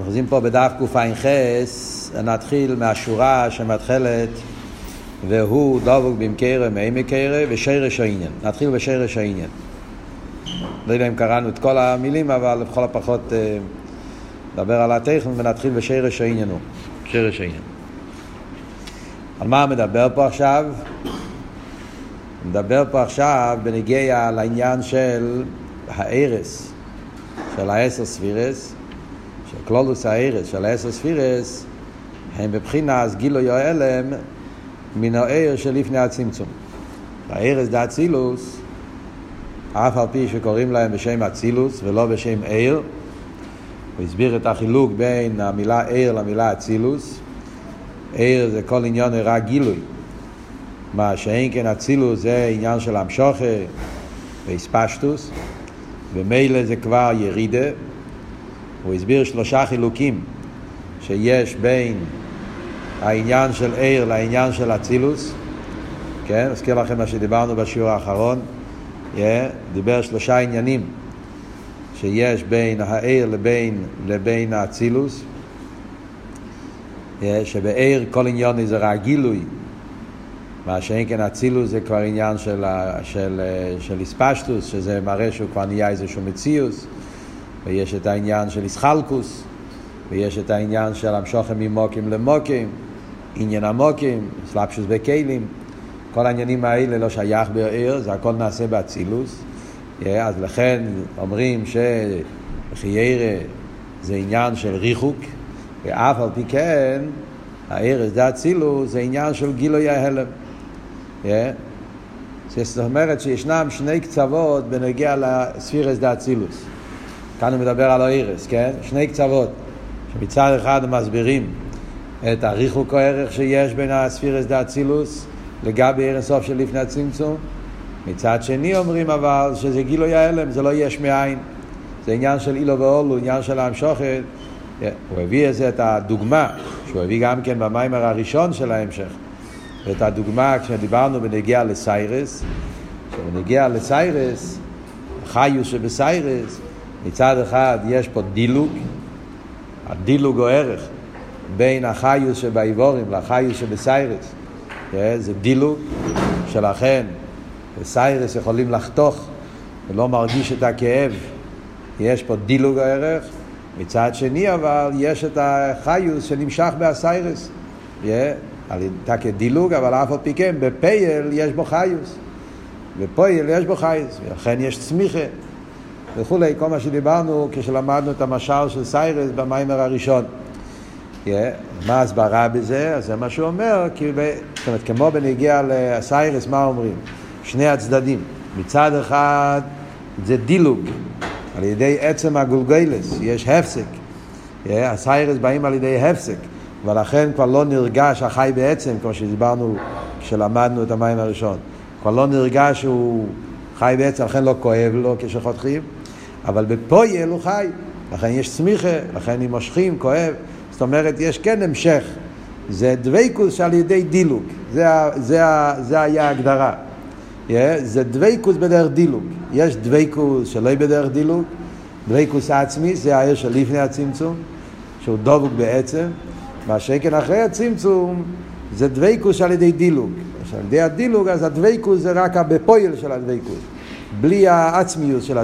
אוחזים פה בדף קע"ח, נתחיל מהשורה שמתחלת והוא דבוק במקרה מי מקרה ושרש העניין. נתחיל בשרש העניין. לא יודע אם קראנו את כל המילים, אבל לכל הפחות נדבר על הטכן ונתחיל בשרש העניין הוא. שרש העניין. על מה מדבר פה עכשיו? מדבר פה עכשיו בנגיע לעניין של הארס, של העשר ספירס, של קלולוס הארס, של העשר ספירס, הם בבחינת גילוי ההלם מן הער שלפני הצמצום. הארס דה אצילוס, אף על פי שקוראים להם בשם אצילוס ולא בשם ער, הוא הסביר את החילוק בין המילה ער למילה אצילוס. ער זה כל עניין הרע גילוי. מה שאין כן אצילוס זה עניין של המשוכה ואספשטוס, ומילא זה כבר ירידה. הוא הסביר שלושה חילוקים שיש בין העניין של ער לעניין של אצילוס. כן, אזכיר לכם מה שדיברנו בשיעור האחרון. Yeah, דיבר שלושה עניינים שיש בין הער לבין, לבין האצילוס. Yeah, שבער כל עניין זה רק גילוי. מה שאין כן אצילוס זה כבר עניין של, של, של איספשטוס, שזה מראה שהוא כבר נהיה איזשהו מציאוס, ויש את העניין של איסחלקוס, ויש את העניין של המשוכם ממוקים למוקים, עניין המוקים, סלפשוס בכלים, כל העניינים האלה לא שייך בעיר, זה הכל נעשה באצילוס, אז לכן אומרים שחיירה זה עניין של ריחוק, ואף על פי כן, הערס דה אצילוס זה עניין של גילוי ההלם. Yeah. זאת אומרת שישנם שני קצוות בנגיע לספירס דה אצילוס. כאן הוא מדבר על האירס, כן? שני קצוות, שמצד אחד מסבירים את הריחוק הערך שיש בין הספירס דה אצילוס לגבי ערן סוף של לפני הצמצום. מצד שני אומרים אבל שזה גילוי ההלם, זה לא יש מאין. זה עניין של אילו ואולו, עניין של המשוכת. הוא הביא את זה, את הדוגמה, שהוא הביא גם כן במיימר הראשון של ההמשך. ואת הדוגמה כשדיברנו בנגיע לסיירס, כשבנגיע לסיירס, חיוס שבסיירס, מצד אחד יש פה דילוג, הדילוג הוא ערך בין החיוס שבאיבורים לחיוס שבסיירס. זה דילוג, שלכן בשערות יכולים לחתוך ולא מרגיש את הכאב, יש פה דילוג הערך. מצד שני אבל יש את החיות שנמשך בהשערות. על ידי דילוג, אבל אף על פי כן, בפועל יש בו חיות. בפועל יש בו חיות, ולכן יש צמיחה. וכולי, כל מה שדיברנו כשלמדנו את המשל של שערות במאמר הראשון. Yeah, מה ההסברה בזה? אז זה מה שהוא אומר, כי ב... זאת אומרת, כמו בנוגע לשערות, מה אומרים? שני הצדדים. מצד אחד זה דילוג, על ידי עצם הגולגלס, יש הפסק. Yeah, הסיירס באים על ידי הפסק. ולכן כבר לא נרגש החי בעצם, כמו שדיברנו כשלמדנו את המים הראשון. כבר לא נרגש שהוא חי בעצם, לכן לא כואב לו כשחותכים, אבל בפויל הוא חי, לכן יש צמיחה, לכן הם מושכים, כואב. זאת אומרת, יש כן המשך. זה דביקות שעל ידי דילוג, זה, זה, זה היה ההגדרה. Yeah, זה דביקות בדרך דילוג. יש דביקות שלא בדרך דילוג, דביקות עצמי, זה האור לפני הצמצום, שהוא דבוק בעצם. מה שכן אחרי הצמצום זה דביקות על ידי דילוג. על ידי הדילוג אז הדביקות זה רק בפועל של הדביקות, בלי העצמיות של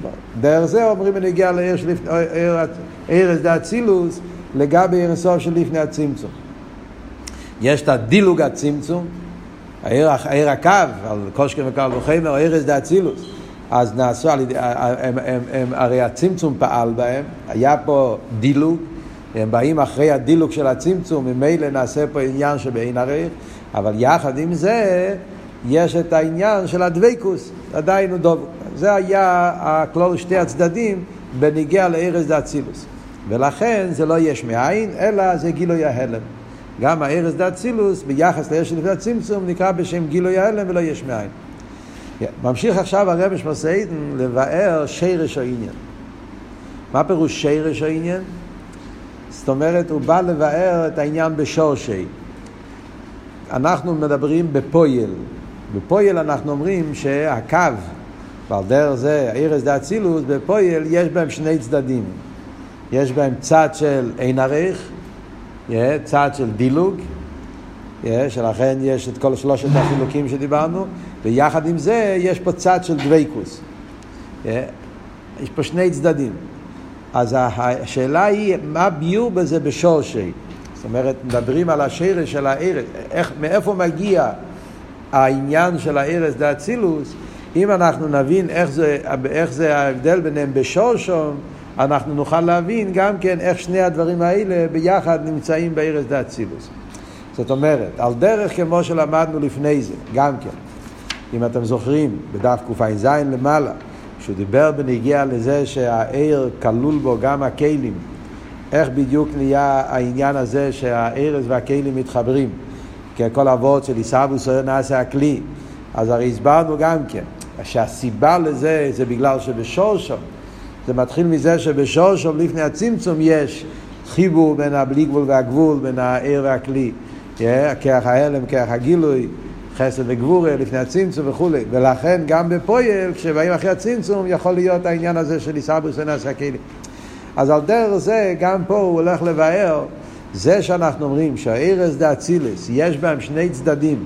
הדביקות. דרך זה אומרים בנוגע לאור של ארז דה אצילוס לגבי הסוף של לפני הצמצום. יש את הדילוג הצמצום, העיר הקו, על קושקר וקו וחמר, דה אצילוס. אז נעשו על ידי, הם, הם, הם, הרי הצמצום פעל בהם, היה פה דילוג, הם באים אחרי הדילוג של הצמצום, ממילא נעשה פה עניין שבאין עריך, אבל יחד עם זה יש את העניין של הדבקוס, עדיין הוא דוב. זה היה הכלול שתי הצדדים בניגיע לארז דאצילוס. ולכן זה לא יש מאין, אלא זה גילוי ההלם. גם הארז דאצילוס ביחס לארז של הצמצום נקרא בשם גילוי ההלם ולא יש מאין. ממשיך עכשיו הרב שמסעידן לבאר שרש העניין. מה פירוש שרש העניין? זאת אומרת, הוא בא לבאר את העניין בשורשי. אנחנו מדברים בפויל. בפועל אנחנו אומרים שהקו, ועל דרך זה, אורות דאצילות, בפועל יש בהם שני צדדים. יש בהם צד של אין ערך, צד של דילוג, שלכן יש את כל שלושת החילוקים שדיברנו, ויחד עם זה יש פה צד של דביקות. יש פה שני צדדים. אז השאלה היא, מה הביאור בזה בשורש? זאת אומרת, מדברים על השורש של האורות, איך, מאיפה מגיע העניין של הארץ דאצילוס, אם אנחנו נבין איך זה, איך זה ההבדל ביניהם בשורשום, אנחנו נוכל להבין גם כן איך שני הדברים האלה ביחד נמצאים בארץ דאצילוס. זאת אומרת, על דרך כמו שלמדנו לפני זה, גם כן, אם אתם זוכרים, בדף קע"ז למעלה, שהוא דיבר בנגיע לזה שהעיר כלול בו גם הכלים, איך בדיוק נהיה העניין הזה שהארז והכלים מתחברים, ככל אבות של עיסאוווס נעשה הכלי, אז הרי הסברנו גם כן, שהסיבה לזה זה בגלל שבשורשום, זה מתחיל מזה שבשורשום לפני הצמצום יש חיבור בין הבלי גבול והגבול, בין העיר והכלי, כרך ההלם, כרך הגילוי, חסד וגבורה לפני הצמצום וכולי, ולכן גם בפועל, כשבאים אחרי הצמצום, יכול להיות העניין הזה של עיסאוווס נעשה הכלי. אז על דרך זה, גם פה הוא הולך לבאר, זה שאנחנו אומרים שהארז דה אצילס, יש בהם שני צדדים,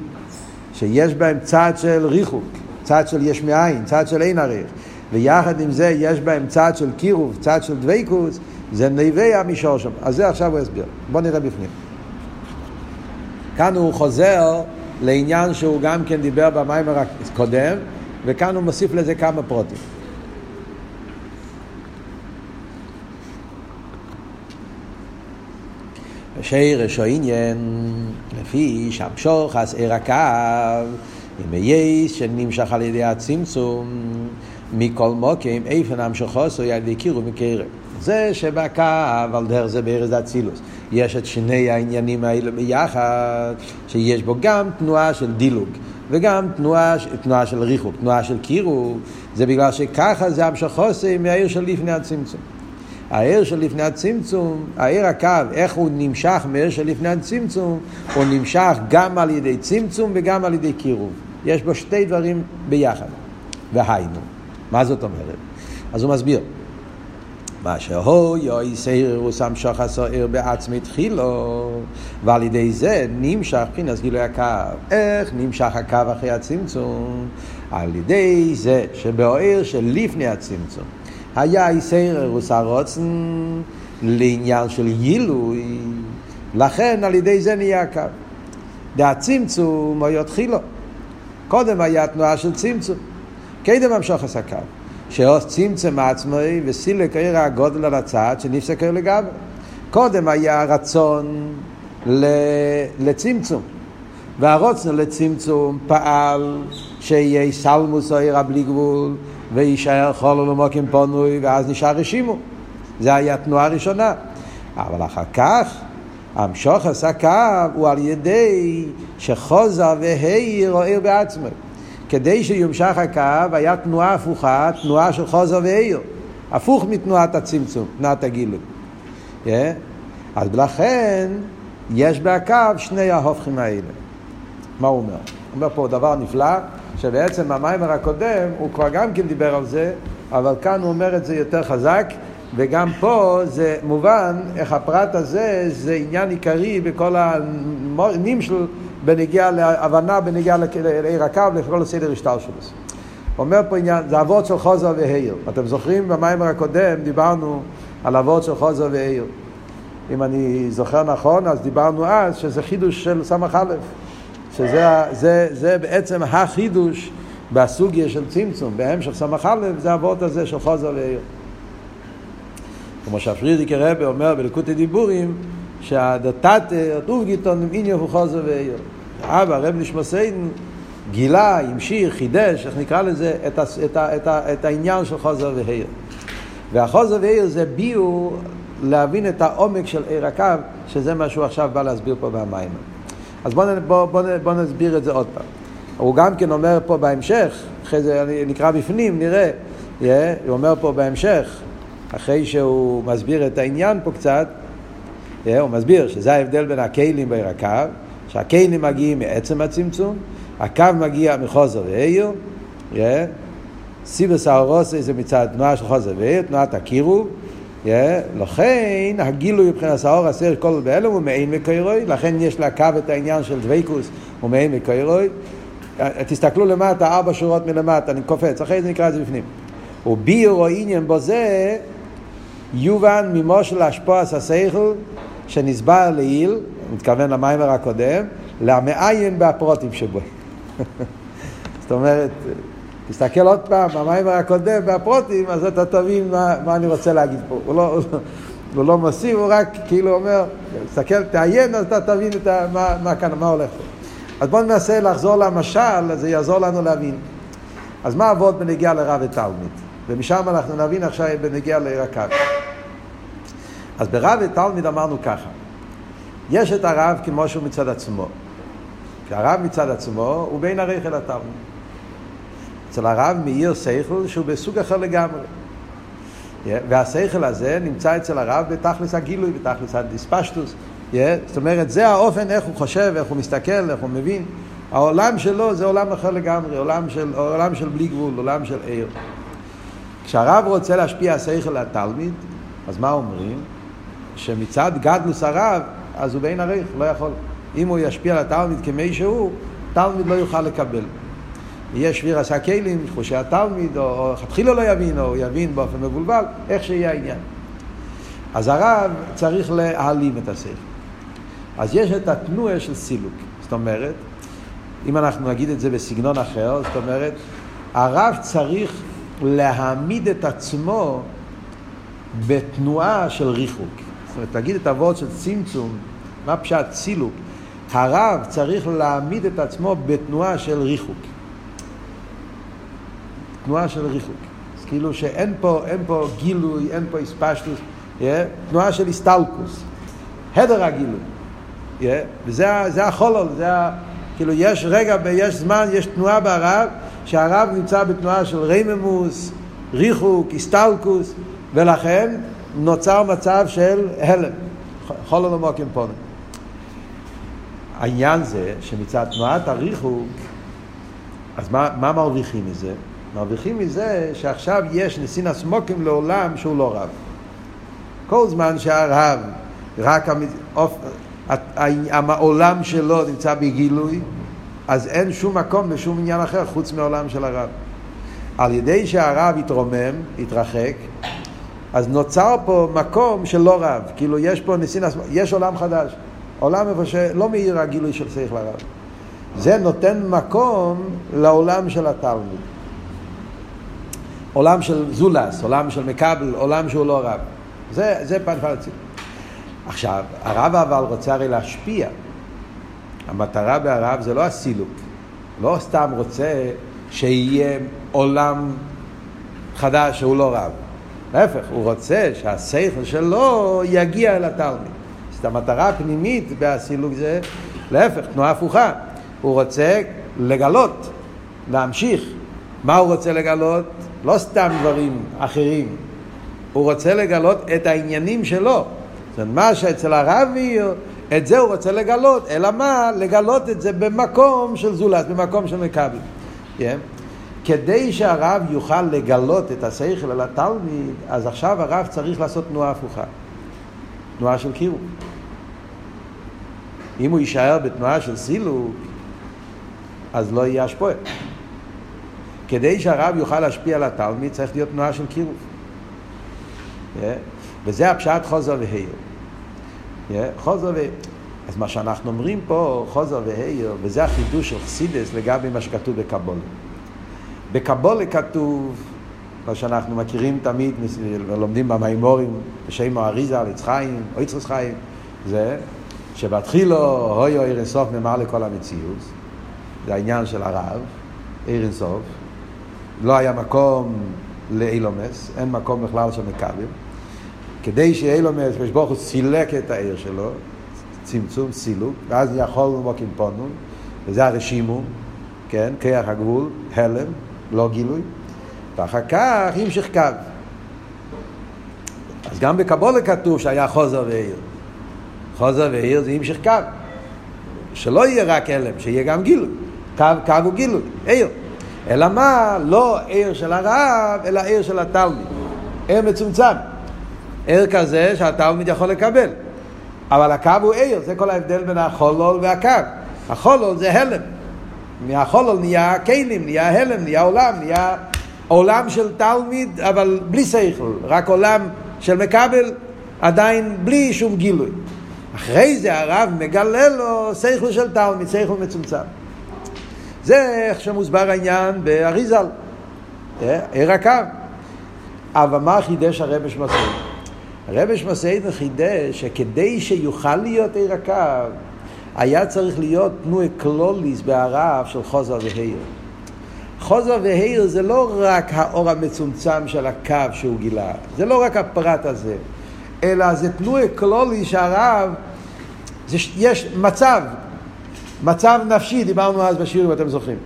שיש בהם צד של ריחוק, צד של יש מאין, צד של אין עריך, ויחד עם זה יש בהם צד של קירוב, צד של דבייקוס, זה נווה המישור שם. אז זה עכשיו הוא יסביר. בואו נראה בפנים. כאן הוא חוזר לעניין שהוא גם כן דיבר במיימר הקודם, וכאן הוא מוסיף לזה כמה פרוטים. שרש העניין, לפי שהמשוך אז ער הקו, אם אייס שנמשך על ידי הצמצום, מכל מוקים, איפן המשכו על ידי קירו מקרב. זה שבקו, על דרך זה בארז אצילוס. יש את שני העניינים האלה ביחד, שיש בו גם תנועה של דילוג. וגם תנועה, תנועה של ריחוק, תנועה של קירו, זה בגלל שככה זה המשכוסי מהעיר של לפני הצמצום. העיר של לפני הצמצום, העיר הקו, איך הוא נמשך מהעיר של לפני הצמצום, הוא נמשך גם על ידי צמצום וגם על ידי קירוב. יש בו שתי דברים ביחד. והיינו. מה זאת אומרת? אז הוא מסביר. מה שהוא יוי סעיר הוא שם שוחס עיר בעצמי תחילו ועל ידי זה נמשך פינס גילוי הקו איך נמשך הקו אחרי הצמצום על ידי זה שבעיר של לפני הצמצום היה איסר אירוס הרוצן לעניין של יילוי, לכן על ידי זה נהיה קו. דהצמצום או יתחילו. קודם היה תנועה של צמצום. קדם המשוך קו. שעוש צמצם עצמי וסילק עיר הגודל על הצד שנפסק עיר לגמרי. קודם היה רצון לצמצום. והרוצן לצמצום פעל שיהיה סלמוס או עיר הבלי גבול ויישאר חול למוקים פונוי, ואז נשאר רשימו. זה היה התנועה הראשונה. אבל אחר כך, המשוך עשה קו הוא על ידי שחוזה או עיר בעצמו. כדי שיומשך הקו היה תנועה הפוכה, תנועה של חוזה והעיר. הפוך מתנועת הצמצום, תנועת הגילוי. Yeah. אז לכן יש בהקו שני ההופכים האלה. מה הוא אומר? הוא אומר פה דבר נפלא. שבעצם המיימר הקודם הוא כבר גם כן דיבר על זה, אבל כאן הוא אומר את זה יותר חזק, וגם פה זה מובן איך הפרט הזה זה עניין עיקרי בכל הנמשל בנגיע להבנה, בנגיע לעיר הקו, לכל הסדר השטר שלו. אומר פה עניין, זה אבות של חוזר והעיר. אתם זוכרים במיימר הקודם דיברנו על אבות של חוזר והעיר. אם אני זוכר נכון, אז דיברנו אז שזה חידוש של סמך א'. שזה זה, זה בעצם החידוש בסוגיה של צמצום, בהמשך סמך א', זה הוורד הזה של חוזר לעיר. כמו שהפרידיקי רבי אומר בלקוטי דיבורים, שהדתתא, אובגיטון, עם עניין הוא חוזר ועיר. אבא, רב נשמסיין, גילה, המשיך, חידש, איך נקרא לזה, את, את, את, את, את העניין של חוזר ועיר. והחוזר ועיר זה ביור להבין את העומק של עיר הקו, שזה מה שהוא עכשיו בא להסביר פה במים. אז בואו בוא, בוא, בוא נסביר את זה עוד פעם. הוא גם כן אומר פה בהמשך, אחרי זה נקרא בפנים, נראה, yeah, הוא אומר פה בהמשך, אחרי שהוא מסביר את העניין פה קצת, yeah, הוא מסביר שזה ההבדל בין הכלים בעיר הקו, שהכלים מגיעים מעצם הצמצום, הקו מגיע מחוזר ואיר, yeah, סיבוס האורוסי זה מצד תנועה של חוזר ואיר, תנועת הקירוב, לכן הגילוי מבחינת האור הסר כל בהלם הוא מעין מקוירוי, לכן יש לקו את העניין של דבקוס הוא מעין מקוירוי. תסתכלו למטה, ארבע שורות מלמטה, אני קופץ, אחרי זה נקרא את זה בפנים. וביור או עניין בו זה יובן ממושל השפועס השכל שנסבר לעיל, מתכוון למיימר הקודם, למעיין בהפרוטים שבו. זאת אומרת, תסתכל עוד פעם במיימר הקודם בהפרוטים, אז אתה תבין מה, מה אני רוצה להגיד פה. הוא לא, הוא לא מוסיף, הוא רק כאילו אומר, תסתכל, תעיין, אז אתה תבין את ה, מה, מה, כאן, מה הולך פה. אז בואו ננסה לחזור למשל, זה יעזור לנו להבין. אז מה אבות בנגיע לרב ותלמיד? ומשם אנחנו נבין עכשיו בנגיע לעיר הקו. אז ברב ותלמיד אמרנו ככה, יש את הרב כמו שהוא מצד עצמו. כי הרב מצד עצמו הוא בין הרייך אל התלמיד. אצל הרב מאיר שכל שהוא בסוג אחר לגמרי. והשכל הזה נמצא אצל הרב בתכלס הגילוי, בתכלס הדיספשטוס. זאת אומרת, זה האופן איך הוא חושב, איך הוא מסתכל, איך הוא מבין. העולם שלו זה עולם אחר לגמרי, עולם של, עולם של בלי גבול, עולם של עיר. כשהרב רוצה להשפיע השכל לתלמיד, אז מה אומרים? שמצד גדלוס הרב, אז הוא בין עריך, לא יכול. אם הוא ישפיע על התלמיד כמי שהוא, תלמיד לא יוכל לקבל. יהיה שביר עשה כלים, חושי התלמיד, או לכתחילה לא יבין, או יבין באופן מבולבל, איך שיהיה העניין. אז הרב צריך להעלים את השכל. אז יש את התנועה של סילוק. זאת אומרת, אם אנחנו נגיד את זה בסגנון אחר, זאת אומרת, הרב צריך להעמיד את עצמו בתנועה של ריחוק. זאת אומרת, תגיד את הוורד של צמצום, מה פשט סילוק? הרב צריך להעמיד את עצמו בתנועה של ריחוק. תנועה של ריחוק. אז כאילו שאין פה, אין פה גילוי, אין פה הספשטוס, yeah? תנועה של הסטלקוס. הדר הגילוי. Yeah? וזה החולל, זה ה... כאילו יש רגע, יש זמן, יש תנועה ברב, שהרב נמצא בתנועה של רייממוס, ריחוק, הסטלקוס, ולכן נוצר מצב של הלם. חולל עמוקים פונים. העניין זה שמצד תנועת הריחוק, אז מה, מה מרוויחים מזה? מרוויחים מזה שעכשיו יש נסין הסמוקים לעולם שהוא לא רב. כל זמן שהרב, רק העולם שלו נמצא בגילוי, אז אין שום מקום לשום עניין אחר חוץ מהעולם של הרב. על ידי שהרב התרומם, התרחק, אז נוצר פה מקום של לא רב. כאילו יש פה נסין, יש עולם חדש. עולם איפה שלא מאיר הגילוי של שכל הרב. זה נותן מקום לעולם של התלמיד. עולם של זולס, עולם של מקבל, עולם שהוא לא רב. זה, זה פנפלצים. עכשיו, הרב אבל רוצה הרי להשפיע. המטרה בהרב זה לא הסילוק. לא סתם רוצה שיהיה עולם חדש שהוא לא רב. להפך, הוא רוצה שהשכל שלו יגיע אל התלמיד. זאת המטרה הפנימית בסילוק זה, להפך, תנועה הפוכה. הוא רוצה לגלות, להמשיך. מה הוא רוצה לגלות? לא סתם דברים אחרים. הוא רוצה לגלות את העניינים שלו. זאת אומרת, מה שאצל הרב עיר, את זה הוא רוצה לגלות. אלא מה? לגלות את זה במקום של זולת, במקום של מכבל. Yeah. כדי שהרב יוכל לגלות את השכל על התלמיד, אז עכשיו הרב צריך לעשות תנועה הפוכה. תנועה של קירוב. אם הוא יישאר בתנועה של סילוק, אז לא יהיה השפועה. כדי שהרב יוכל להשפיע על התלמיד צריך להיות תנועה של קירוב. Yeah. וזה הפשט חוזר והיר. Yeah. חוזר והיר. אז מה שאנחנו אומרים פה, חוזר והיר, וזה החידוש של חסידס לגבי מה שכתוב בקבולה. בקבולה כתוב, מה שאנחנו מכירים תמיד ולומדים במימורים בשם האריזה על או יצחוס חיים, זה שבהתחילו הויו עיר אינסוף נאמר לכל המציאות, זה העניין של הרב, עיר אינסוף, לא היה מקום לאילומס, אין מקום בכלל של מכבל. כדי שאילומס, הקדוש ברוך הוא סילק את העיר שלו, צמצום, סילוק, ואז יכול מוקים פונון, וזה הרשימו, כן, כיח הגבול, הלם, לא גילוי, ואחר כך המשיך קו. אז גם בקבולה כתוב שהיה חוזר ועיר. חוזר ועיר זה המשיך קו. שלא יהיה רק הלם, שיהיה גם גילוי. קו, קו הוא גילוי, עיר. אלא מה? לא עיר של הרב, אלא עיר של התלמיד. עיר מצומצם. ער כזה שהתלמיד יכול לקבל. אבל הקו הוא ער, זה כל ההבדל בין החולול והקו. החולול זה הלם. מהחולול נהיה כלים, נהיה הלם, נהיה עולם, נהיה עולם של תלמיד, אבל בלי שכל, רק עולם של מקבל, עדיין בלי שום גילוי. אחרי זה הרב מגלה לו שכל של תלמיד, שכל מצומצם. זה איך שמוסבר העניין באריזל, אה, עיר הקו. אבל מה חידש הרבי שמסעידן? הרבי שמסעידן חידש שכדי שיוכל להיות עיר הקו, היה צריך להיות תנועי קלוליס בערב של חוזר והיר. חוזר והיר זה לא רק האור המצומצם של הקו שהוא גילה, זה לא רק הפרט הזה, אלא זה תנועי קלוליס שהרב, זה, יש מצב, מצב נפשי, דיברנו אז בשיעור אם אתם זוכרים.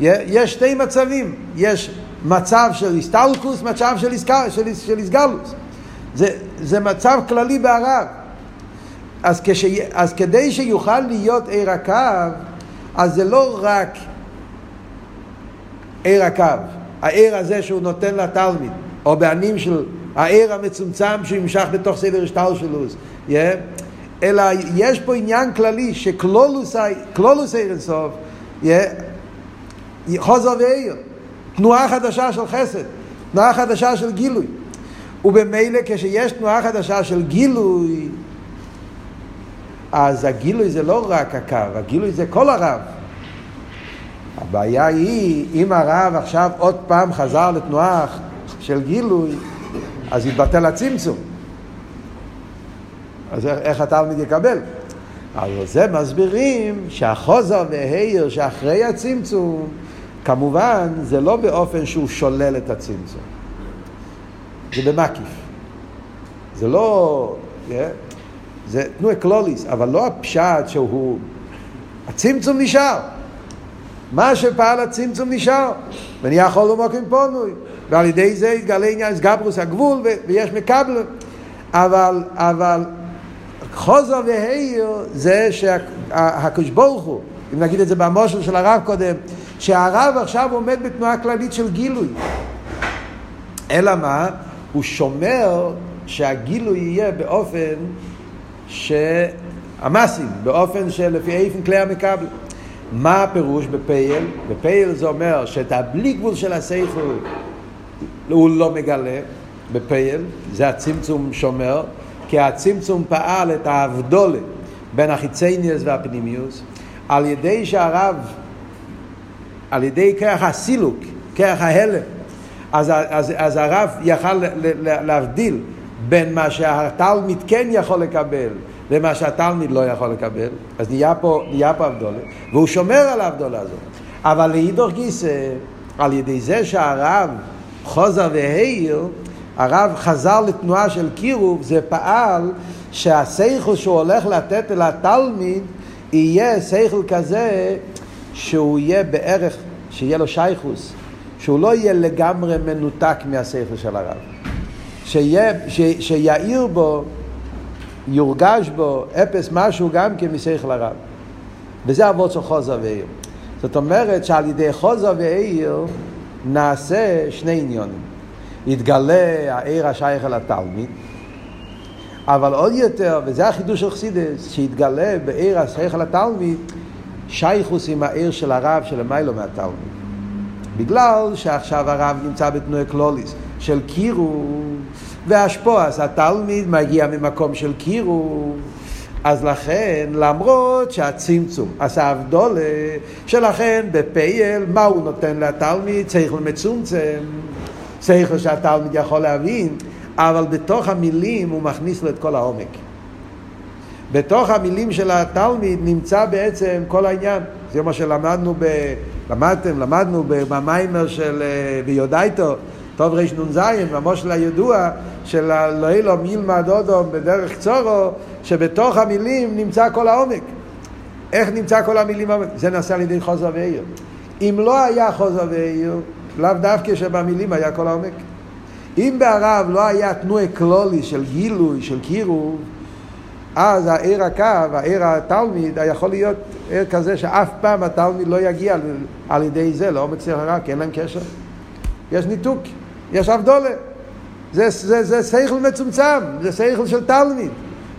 יש שתי מצבים, יש מצב של הסטלקוס, מצב של, של, של הסגלוס. זה, זה מצב כללי בערב. אז, כש, אז כדי שיוכל להיות עיר הקו, אז זה לא רק עיר הקו, העיר הזה שהוא נותן לתלמיד, או בענים של העיר המצומצם שימשך בתוך סדר השטלשלוס, yeah? אלא יש פה עניין כללי שכלולוס עיר אינסוף, yeah? חוזר ועיר, תנועה חדשה של חסד, תנועה חדשה של גילוי. ובמילא כשיש תנועה חדשה של גילוי, אז הגילוי זה לא רק הקו, הגילוי זה כל הרב. הבעיה היא, אם הרב עכשיו עוד פעם חזר לתנועה של גילוי, אז יתבטל הצמצום. אז איך התלמיד יקבל? אז זה מסבירים שהחוזר והעיר שאחרי הצמצום, כמובן זה לא באופן שהוא שולל את הצמצום. זה במקיף. זה לא... Yeah, זה תנועה קלוליס, אבל לא הפשט שהוא... הצמצום נשאר. מה שפעל הצמצום נשאר, ונהיה חול ומוקים פונוי, ועל ידי זה יתגלה עניין סגברוס הגבול, ויש מקבל. אבל, אבל חוזר והעיר זה שהקדוש ברוך הוא, אם נגיד את זה במושל של הרב קודם, שהרב עכשיו עומד בתנועה כללית של גילוי. אלא מה? הוא שומר שהגילוי יהיה באופן שהמסים, באופן שלפי איפן כלי המקבל. מה הפירוש בפייל? בפייל זה אומר שאת הבלי גבול של השכל הוא לא מגלה בפייל, זה הצמצום שומר, כי הצמצום פעל את ההבדולה בין החיצניוס והפנימיוס, על ידי שהרב, על ידי כרך הסילוק, כרך ההלם, אז, אז, אז הרב יכל להבדיל בין מה שהתלמיד כן יכול לקבל למה שהתלמיד לא יכול לקבל, אז נהיה פה, נהיה פה הבדולה, והוא שומר על ההבדולה הזאת. אבל לאידוך גיסא, על ידי זה שהרב חוזר והעיר, הרב חזר לתנועה של קירוב, זה פעל שהשכל שהוא הולך לתת לתלמיד יהיה שכל כזה שהוא יהיה בערך, שיהיה לו שייכוס, שהוא לא יהיה לגמרי מנותק מהשכל של הרב. שיה, ש, שיעיר בו, יורגש בו, אפס משהו גם כן משכל הרב. וזה אבות של חוזר ועיר. זאת אומרת שעל ידי חוזר ועיר נעשה שני עניונים. יתגלה העיר השייך אל התלמיד, אבל עוד יותר, וזה החידוש של חסידס, שיתגלה בעיר השייך אל התלמיד, שייכוס עם העיר של הרב שלמיילו מהתלמיד. בגלל שעכשיו הרב נמצא בתנועה קלוליס של קירוב והשפועס, התלמיד מגיע ממקום של קירוב אז לכן, למרות שהצמצום עשה הבדולה, שלכן בפייל, מה הוא נותן לתלמיד? צריך למצומצם, צריך שהתלמיד יכול להבין, אבל בתוך המילים הוא מכניס לו את כל העומק. בתוך המילים של התלמיד נמצא בעצם כל העניין. זה מה שלמדנו, ב... למדתם, למדנו במיימר של אה, ביודייתו, טוב רנ"ז, במושל הידוע של לא אלום ילמד אודום בדרך צורו, שבתוך המילים נמצא כל העומק. איך נמצא כל המילים? זה נעשה על ידי חוזר ועיר. אם לא היה חוזר ועיר, לאו דווקא שבמילים היה כל העומק. אם בערב לא היה תנועה קלולי של גילוי, של קירוב, אז העיר הקו, העיר התלמיד, יכול להיות עיר כזה שאף פעם התלמיד לא יגיע על ידי זה לעומק הרע, כי אין להם קשר. יש ניתוק, יש אבדולה. זה, זה, זה שכל מצומצם, זה שכל של תלמיד.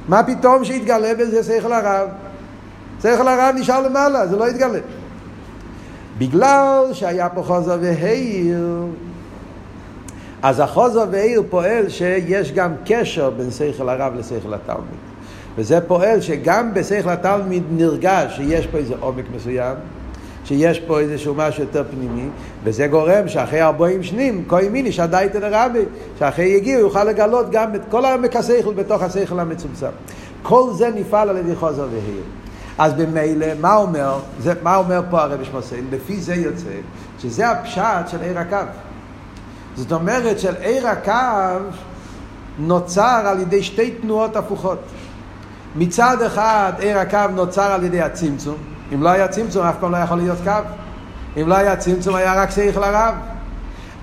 מה פתאום שיתגלה בזה שכל הרב? שכל הרב נשאר למעלה, זה לא יתגלה. בגלל שהיה פה חוזר והעיר, אז החוזר והעיר פועל שיש גם קשר בין שכל הרב לשכל התלמיד. וזה פועל שגם בשכל התלמיד נרגש שיש פה איזה עומק מסוים, שיש פה איזשהו משהו יותר פנימי, וזה גורם שאחרי ארבעים שנים, כהן מיני שדאית לרבי, שאחרי יגיעו יוכל לגלות גם את כל עמק השכל בתוך השכל המצומצם. כל זה נפעל על ידי חוזר והעיר. אז במילא, מה אומר, זה, מה אומר פה הרבי שמוסיין? לפי זה יוצא שזה הפשט של עיר הקו. זאת אומרת של עיר הקו נוצר על ידי שתי תנועות הפוכות. מצד אחד עיר הקו נוצר על ידי הצמצום, אם לא היה צמצום אף פעם לא יכול להיות קו. אם לא היה צמצום היה רק שכל הרב.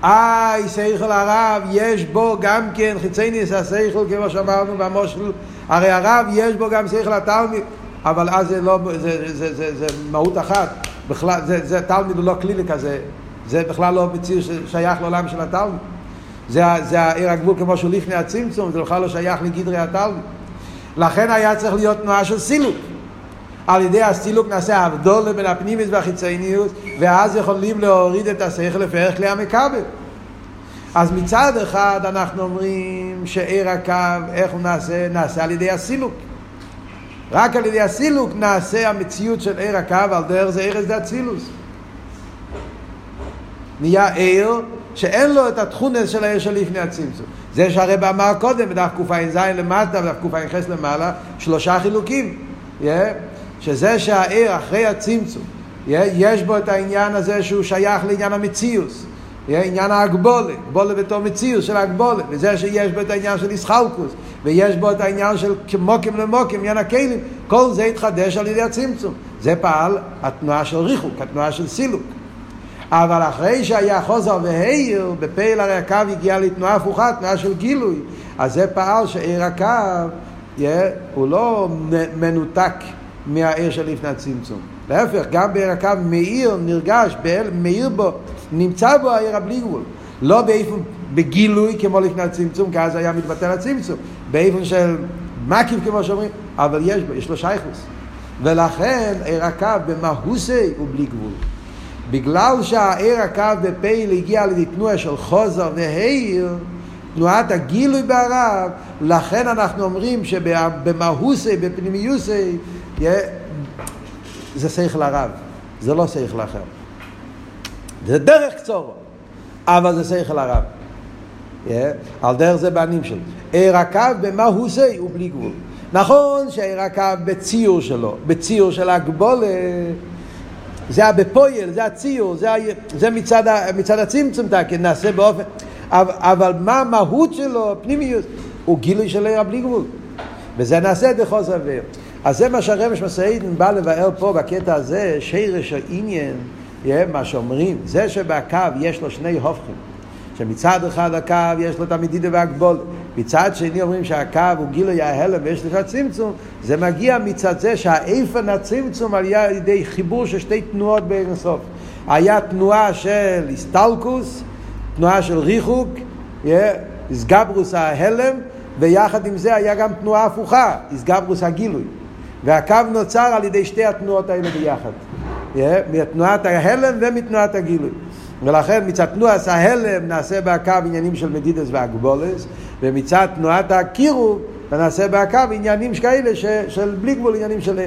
איי, שכל הרב, יש בו גם כן חיצי ניס השכל, כמו שאמרנו במושל, הרי הרב יש בו גם שכל התלמיד, אבל אז זה לא, זה, זה, זה, זה, זה מהות אחת, בכלל, זה, זה תלמיד הוא לא כלילי כזה, זה בכלל לא מציר ששייך לעולם של התלמיד. זה, זה העיר הגבול כמו שהוא לפני הצמצום, זה בכלל לא שייך לגדרי התלמיד. לכן היה צריך להיות תנועה של סילוק. על ידי הסילוק נעשה הבדול בין הפנימיס והחיצוניות, ואז יכולים להוריד את השכל לפי ערך כלי המכבל. אז מצד אחד אנחנו אומרים שעיר הקו, איך הוא נעשה? נעשה על ידי הסילוק. רק על ידי הסילוק נעשה המציאות של עיר הקו, על דרך זה ערש דאצילוס. נהיה עיר שאין לו את התכונס של העיר של לפני הצמצום. זה שהרב אמר קודם, בדף קע"ז למטה, בדף קע"ח למעלה, שלושה חילוקים. Yeah. שזה שהעיר אחרי הצמצום, יש בו את העניין הזה שהוא שייך לעניין המציאוס. עניין ההגבולה, גבולה בתור מציאוס של ההגבולה, וזה שיש בו את העניין של איסחלקוס, ויש בו את העניין של מוקים למוקים, עניין הכלים, כל זה התחדש על ידי הצמצום. זה פעל התנועה של ריחוק, התנועה של סילוק. אבל אחרי שהיה חוזר והעיר, בפעיל הרי הקו הגיע לתנועה הפוכה, תנועה של גילוי. אז זה פעל שעיר הקו, yeah, הוא לא מנותק מהעיר של לפני הצמצום. להפך, גם בעיר הקו מאיר, נרגש, מאיר בו, נמצא בו העיר הבלי גבול. לא באיפן בגילוי כמו לפני הצמצום, כי אז היה מתבטל הצמצום. באיפן של מקיף כמו שאומרים, אבל יש בו, יש לו שייכוס. ולכן עיר הקו במהוסי הוא בלי גבול. בגלל שהעיר הקו בפייל הגיע לידי תנועה של חוזר והעיר, תנועת הגילוי בערב, לכן אנחנו אומרים שבמהוסי, בפנימיוסי, זה שכל הרב, זה לא שכל אחר. זה דרך קצורו, אבל זה שכל הרב. Yeah, על דרך זה בנים שלו. עיר הקו במהוסי הוא בלי גבול. נכון שעיר הקו בציור שלו, בציור של הגבולה זה הבפויל, זה הציור, זה, זה מצד, מצד הצמצום, נעשה באופן... אבל, אבל מה המהות שלו, פנימיות, הוא גילוי של עיר הבלי גבול. וזה נעשה בחוסר עבר. אז זה מה שהרמש מסעידן בא לבאר פה בקטע הזה, שירש העניין, מה שאומרים, זה שבקו יש לו שני הופכים. שמצד אחד הקו יש לו את המדידה והגבול, מצד שני אומרים שהקו הוא גילוי ההלם ויש לך צמצום, זה מגיע מצד זה שהאיפן הצמצום על ידי חיבור של שתי תנועות באין סוף. היה תנועה של הסטלקוס, תנועה של ריחוק, איסגברוס ההלם, ויחד עם זה היה גם תנועה הפוכה, איסגברוס הגילוי. והקו נוצר על ידי שתי התנועות האלה ביחד. מתנועת ההלם ומתנועת הגילוי. ולכן מצד תנועת ההלם נעשה בהקו עניינים של מדידס והגבולס, ומצד תנועת הקירוב נעשה בהקו עניינים כאלה ש, של בלי גבול עניינים של...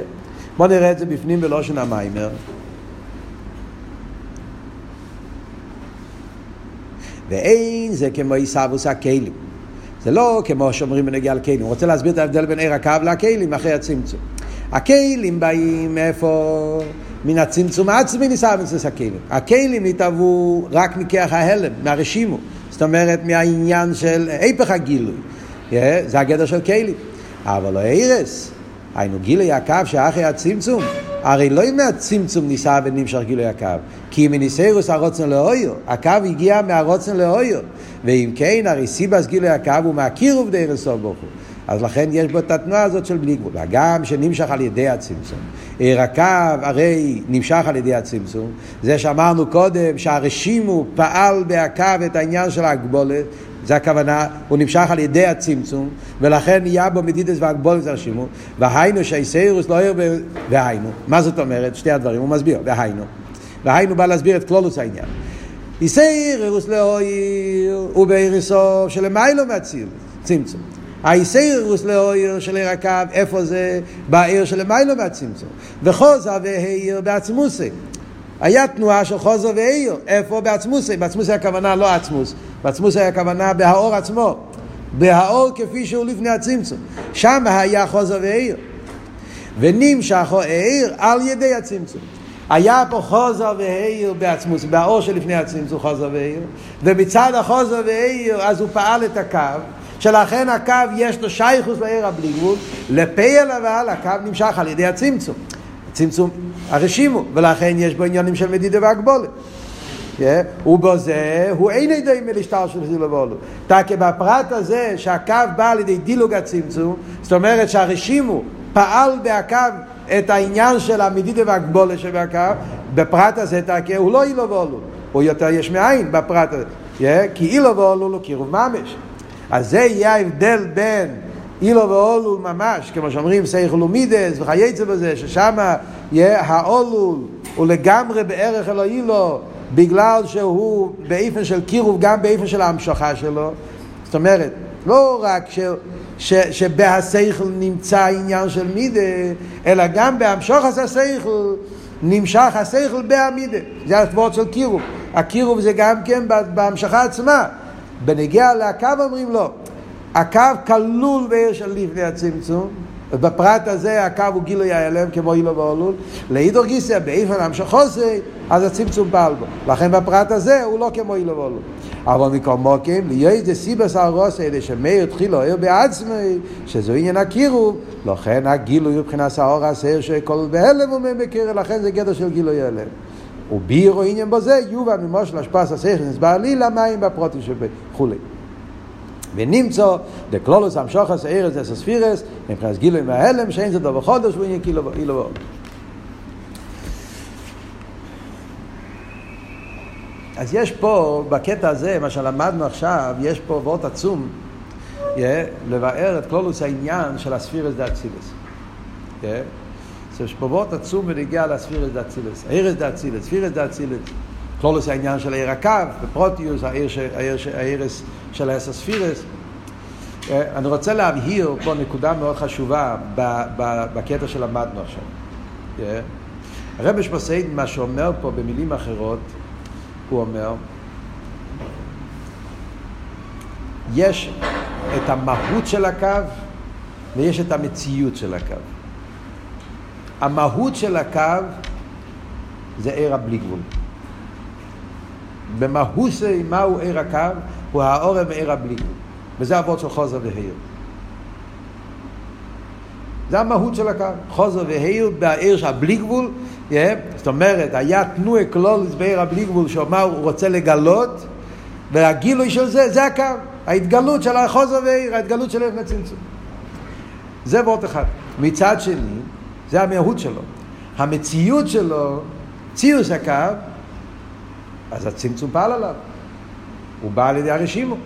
בואו נראה את זה בפנים בלושן המיימר. ואין זה כמו עיסאוווס הכלים. זה לא כמו שאומרים בנגיע לכלים. הוא רוצה להסביר את ההבדל בין עיר הקו לכלים אחרי הצמצום. הכלים באים מאיפה? מן הצמצום עצמי ניסה בנצלס הכלים. הכלים נתעבו רק מכיח ההלם, מהרשימו. זאת אומרת, מהעניין של היפך הגילוי. זה הגדר של כלים. אבל לא אירס. היינו גילוי הקו שאחרי הצמצום, הרי לא מהצמצום ניסה ונמשך גילוי הקו, כי מניסירוס הרוצן לאויר, הקו הגיע מהרוצן לאויר, ואם כן, הרי סיבס גילוי הקו הוא מהקירוב דרך סוף ברוך הוא. אז לכן יש בו את התנועה הזאת של בלי גבול. הגם שנמשך על ידי הצמצום. עיר הקו הרי נמשך על ידי הצמצום. זה שאמרנו קודם שהרשימו פעל בהקו את העניין של ההגבולת, זה הכוונה, הוא נמשך על ידי הצמצום, ולכן נהיה בו מדידס והגבולת הרשימו, והיינו שהאיסאירוס לא יהיה והיינו. מה זאת אומרת? שתי הדברים, הוא מסביר, והיינו. והיינו בא להסביר את כלולוס העניין. איסאירוס לא יהיה, הוא בעירסו שלמיילו מהציל, צמצום. האיסאירוס לאויר של עיר הקו, איפה זה? בעיר שלמיילו מהצמצום. וחוזה והעיר בעצמוסי. היה תנועה של חוזר ועיר, איפה? בעצמוסי, בעצמוסי הכוונה לא עצמוס, בעצמוסי הכוונה בהאור עצמו, בהאור כפי שהוא לפני הצמצום, שם היה חוזר ועיר, ונמשך העיר על ידי הצמצום. היה פה חוזר והעיר בעצמוס, באור שלפני הצמצום חוזר והעיר, ומצד החוזר והעיר אז הוא פעל את הקו, שלכן הקו יש לו שייכוס לעיר הבלי גבול, לפייל אבל הקו נמשך על ידי הצמצום. צמצום הרשימו, ולכן יש בו עניינים של מדידה והגבולת. Yeah, ובזה הוא אין ידי מלשטר של זילו ואולו. תקי בפרט הזה שהקו בא ידי דילוג הצמצום, זאת אומרת שהרשימו פעל בהקו את העניין של המדידה והגבולת שבקו, בפרט הזה תקי הוא לא אילו ואולו, הוא יותר יש מאין בפרט הזה. Yeah, כי אילו ואולו לא קירוב ממש. אז זה יהיה ההבדל בין אילו ואולול ממש, כמו שאומרים סייכל ומידס וכייצא בזה, ששם האולול הוא לגמרי בערך אלו אילו, בגלל שהוא באיפן של קירוב, גם באיפן של ההמשכה שלו. זאת אומרת, לא רק ש, ש, שבהסייכל נמצא העניין של מידה, אלא גם בהמשוך הסייכל נמשך הסייכל בהמידה. זה התבואות של קירוב. הקירוב זה גם כן בהמשכה עצמה. בנגיע לקו אומרים לו, הקו כלול בעיר של לפני הצמצום, ובפרט הזה הקו הוא גילוי ההלם כמו אילו ואולול, לאידור גיסא באיפן המשכוסי, אז הצמצום פעל בו. לכן בפרט הזה הוא לא כמו אילו ואולול. אבל מכל מוקים, להיות זה סיבס הרוס האלה שמאיר תחילו אוהר בעצמי, שזו עניין הקירוב, לכן הגילוי מבחינת האור הסער שכל בהלם הוא מכיר, לכן זה גדר של גילוי ההלם. ובירו עניין בזה, יובא ממושל השפס נסבר לי למים בפרוטים שבכולי. ונמצא דקלולוס המשוחס ארץ אס הספירס מבחינת גילוי מההלם שאין זה דבר חודש ועניין כאילו אילו ועוד. אז יש פה, בקטע הזה, מה שלמדנו עכשיו, יש פה וורט עצום yeah, לבאר את כלולוס העניין של הספירס דה. וורט עצום ונגיע לספירס דה אצילס. ארץ דה אצילס, ספירס דה אצילס. כלולוס העניין של עיר הקו, בפרוטיוס, העיר של העשר ספירס. אני רוצה להבהיר פה נקודה מאוד חשובה בקטע שלמדנו עכשיו. הרב שמסעיד, מה שאומר פה במילים אחרות, הוא אומר, יש את המהות של הקו ויש את המציאות של הקו. המהות של הקו זה עיר הבלי גבול. במהוסי, מהו עיר הקו? הוא העורם מעיר הבלי גבול. וזה אבות של חוזר והעיר. זה המהות של הקו. חוזר והעיר בעיר של הבלי גבול, yeah, זאת אומרת, היה תנועה כלולית בעיר הבלי גבול, שאומר הוא רוצה לגלות, והגילוי של זה, זה הקו. ההתגלות של החוזר והעיר, ההתגלות של ערך הצמצום. זה וורט אחד. מצד שני, זה המהות שלו. המציאות שלו, ציוס הקו, אז הצמצום פעל עליו. הוא בא על ידי הרשימו.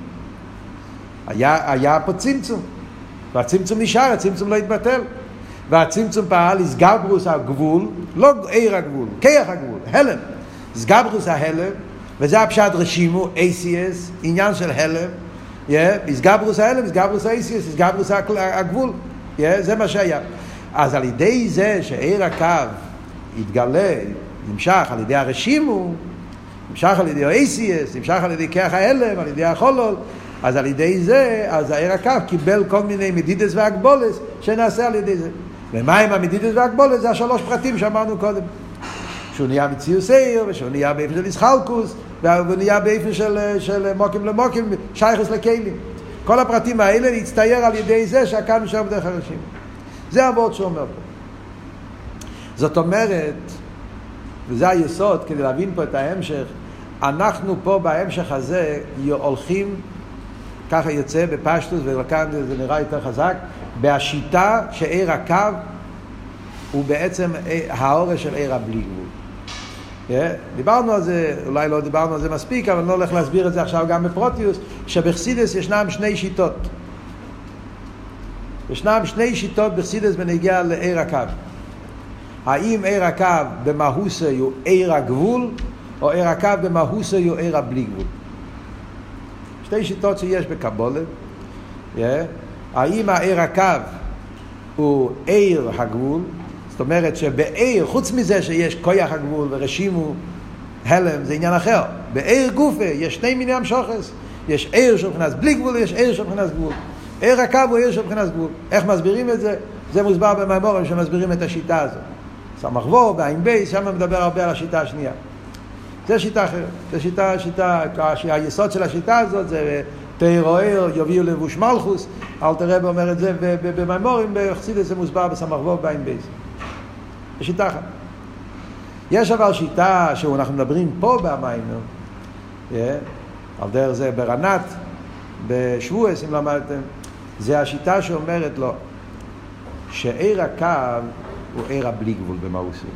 היה, היה פה צמצום, והצמצום נשאר, הצמצום לא התבטל. והצמצום פעל, הסגברוס הגבול, לא עיר הגבול, כיח הגבול, הלם. הסגברוס ההלם, וזה הפשט רשימו, ACS, עניין של הלם. הסגברוס ההלם, הסגברוס ה-ACS, הסגברוס הגבול. זה מה שהיה. אז על ידי זה שעיר הקו התגלה, נמשך על ידי הרשימו, נמשך על ידי ה-ACS, נמשך על ידי כיח ההלם, על ידי החולול, אז על ידי זה, אז העיר הקו קיבל כל מיני מדידס והגבולס שנעשה על ידי זה. ומה עם המדידס והגבולס? זה השלוש פרטים שאמרנו קודם. שהוא נהיה מציוס עיר, ושהוא נהיה באיפן של איסחלקוס, והוא נהיה באיפן של, של מוקים למוקים, שייכס לכלים. כל הפרטים האלה להצטייר על ידי זה שהקו נשאר בדרך הראשים. זה הוורד שאומר פה. זאת אומרת, וזה היסוד כדי להבין פה את ההמשך, אנחנו פה בהמשך הזה הולכים ככה יוצא בפשטוס, וכאן זה נראה יותר חזק, בשיטה שעיר הקו הוא בעצם האורש של עיר הבלי גבול. Yeah, דיברנו על זה, אולי לא דיברנו על זה מספיק, אבל אני לא הולך להסביר את זה עכשיו גם בפרוטיוס, שבחסידס ישנם שני שיטות. ישנם שני שיטות בחסידס בנגיע לעיר הקו. האם עיר הקו במהוסי הוא עיר הגבול, או עיר הקו במהוסי הוא עיר הבלי גבול. שתי שיטות שיש בקבולת. Yeah. האם העיר הקו הוא עיר הגבול, זאת אומרת שבעיר, חוץ מזה שיש כויח הגבול ורשימו הלם, זה עניין אחר. בעיר גופה יש שני מיני המשוכס. יש עיר של מבחינת בלי גבול ויש עיר של מבחינת גבול. עיר הקו הוא עיר של מבחינת גבול. איך מסבירים את זה? זה מוסבר במימורים שמסבירים את השיטה הזאת. סמ"ך וו, בעין בייס, שם מדבר הרבה על השיטה השנייה. זה שיטה אחרת. זה שיטה, שיטה, היסוד של השיטה הזאת זה תירו עיר, יביאו לבוש מלכוס. אלתר רב אומר את זה במימורים, בחסידס זה מוסבר בסמ"ך וו, בעין בייס. זה שיטה אחת. יש אבל שיטה שאנחנו מדברים פה במיימר, yeah, על דרך זה ברנת, בשבועס, אם למדתם, זה השיטה שאומרת לו שעיר הקו הוא עיר הבלי גבול במאוסי.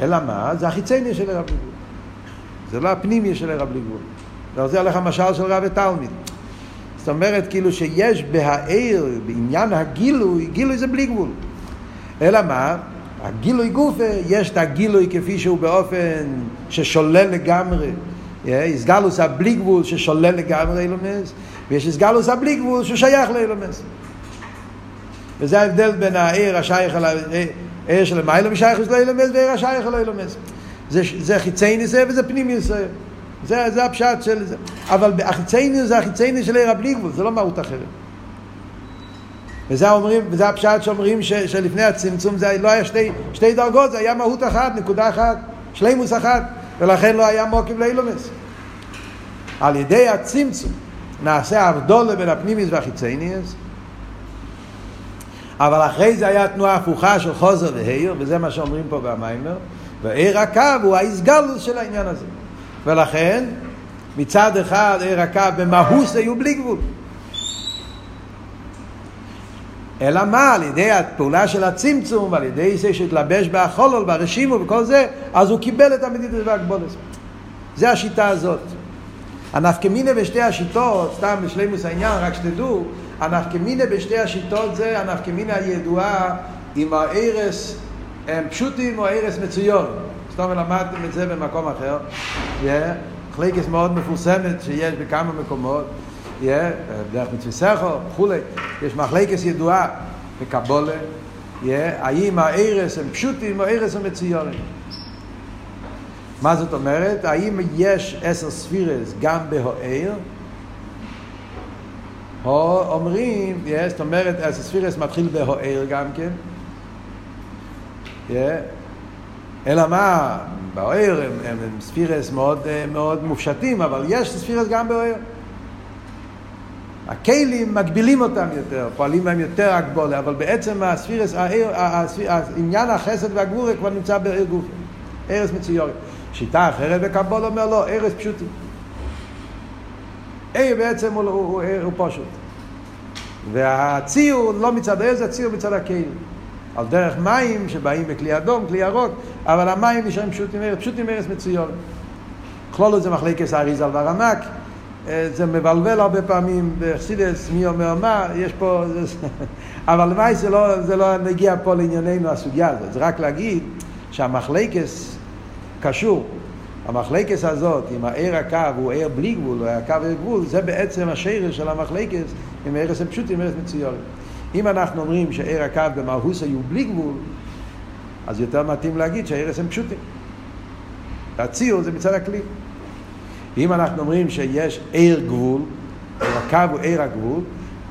אלא מה? זה החיצני של עיר הבלי גבול. זה לא הפנימי של עיר הבלי גבול. זה הולך המשל של רב ותלמיד. זאת אומרת כאילו שיש בהעיר, בעניין הגילוי, גילוי זה בלי גבול. אלא מה? הגילוי גופה, יש את הגילוי כפי שהוא באופן ששולל לגמרי. איסגלוס הבלי גבול ששולל לגמרי אילומס, ויש איסגלוס הבלי גבול ששייך לאילומס. וזה ההבדל בין העיר השייך אל העיר של המיילא משייך לאילומס ועיר השייך אל האילומס. זה, זה חיצייני זה וזה פנימי זה. זה, זה הפשט של זה. אבל החיצייני זה החיצייני של עיר הבלי גבול, זה לא מהות אחרת. וזה אומרים, וזה הפשט שאומרים ש, שלפני הצמצום זה לא היה שתי, שתי דרגות, זה היה מהות אחת, נקודה אחת, שלימוס אחת, ולכן לא היה מוקיב לאילומס. על ידי הצמצום נעשה הבדולה בין הפנימיס והחיצייניאס, אבל אחרי זה היה תנועה הפוכה של חוזר והעיר, וזה מה שאומרים פה במיימר, ועיר הקו הוא האיסגלוס של העניין הזה. ולכן, מצד אחד עיר הקו במהוס היו בלי גבול. אלא מה, על ידי הפעולה של הצמצום, ועל ידי זה שהתלבש בהחולול, ברשימו וכל זה, אז הוא קיבל את המדידות והגבולת. זה השיטה הזאת. הנפקמינה בשתי השיטות, סתם בשלימוס העניין, רק שתדעו, הנפקמינה בשתי השיטות זה הנפקמינה הידועה עם הארס הם פשוטים או הארס מצויון. סתם למדתם את זה במקום אחר. Yeah. חלקס מאוד מפורסמת שיש בכמה מקומות. yeah, דרך מצווה וכולי, יש מחלקת ידועה בקבולה, yeah, האם הארס הם פשוטים או הארס הם מצוירים. מה זאת אומרת? האם יש עשר ספירס גם בהוער? או אומרים, yeah, זאת אומרת עשר ספירס מתחיל בהוער גם כן, yeah. אלא מה, בהוער הם, הם, הם ספירס מאוד, מאוד מופשטים, אבל יש ספירס גם בהוער. הכלים מגבילים אותם יותר, פועלים בהם יותר הגבולה, אבל בעצם הספירס, עניין החסד והגבורה כבר נמצא בעיר גוף, ארץ מצויורת. שיטה אחרת בקבול אומר לא, ארץ פשוטים. עיר בעצם הוא, הוא, הוא, הוא פשוט. והציור לא מצד העז, הציור מצד הכלים. על דרך מים שבאים בכלי אדום, כלי ירוק, אבל המים נשארים פשוטים ארץ, פשוטים ארץ מצויורת. כלולו זה מחלקת האריזל והרמק. זה מבלבל הרבה פעמים בחסידס, מי אומר מה, יש פה... אבל למעשה זה לא, זה לא נגיע פה לענייננו הסוגיה הזאת, זה רק להגיד שהמחלקס קשור. המחלקס הזאת, עם הער הקו הוא ער בלי גבול, או הקו ער גבול, זה בעצם השרש של המחלקס עם ערס פשוט, עם ערס מצויורת. אם אנחנו אומרים שער הקו במהוס היו בלי גבול, אז יותר מתאים להגיד שהערס הם פשוטים. הציור זה מצד הכלי. אם אנחנו אומרים שיש עיר גבול, הקו הוא עיר הגבול,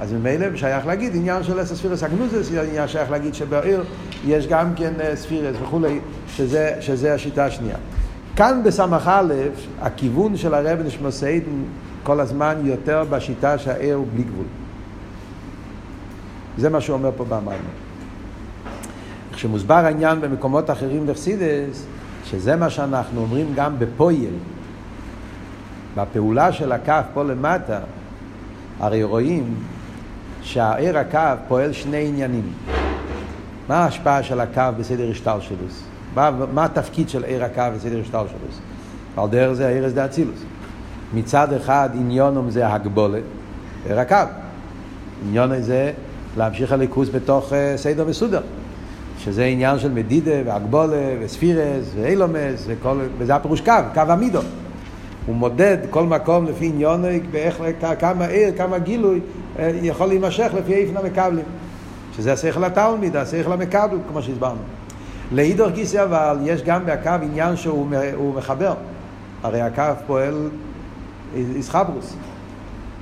אז ממילא שייך להגיד עניין של עשר ספירס הגנוזס, עניין שייך להגיד שבעיר יש גם כן ספירס וכולי, שזה, שזה השיטה השנייה. כאן א', הכיוון של הרב נשמוסיידן כל הזמן יותר בשיטה שהעיר הוא בלי גבול. זה מה שהוא אומר פה במים. כשמוסבר העניין במקומות אחרים בחסידס, שזה מה שאנחנו אומרים גם בפויל, בפעולה של הכף פה למטה, הרי רואים שהעיר הכף פועל שני עניינים. מה ההשפעה של הכף בסדר השטלשלוס? מה, מה התפקיד של עיר הקו וסדר שטר שלו? על דרך זה העיר זה אצילוס. מצד אחד עניונום זה הגבולת, עיר הקו. עניון זה להמשיך הליכוס בתוך uh, סדר מסודר. שזה עניין של מדידה והגבולה וספירס ואילומס וכל, וזה הפירוש קו, קו המידו. הוא מודד כל מקום לפי עניוניק כמה עיר, כמה גילוי אה, יכול להימשך לפי איפן המקבלים. שזה השכל התלמיד, השכל המקבל, כמו שהסברנו. לאידור גיסי אבל יש גם בהקו עניין שהוא מחבר. הרי הקו פועל איסחברוס.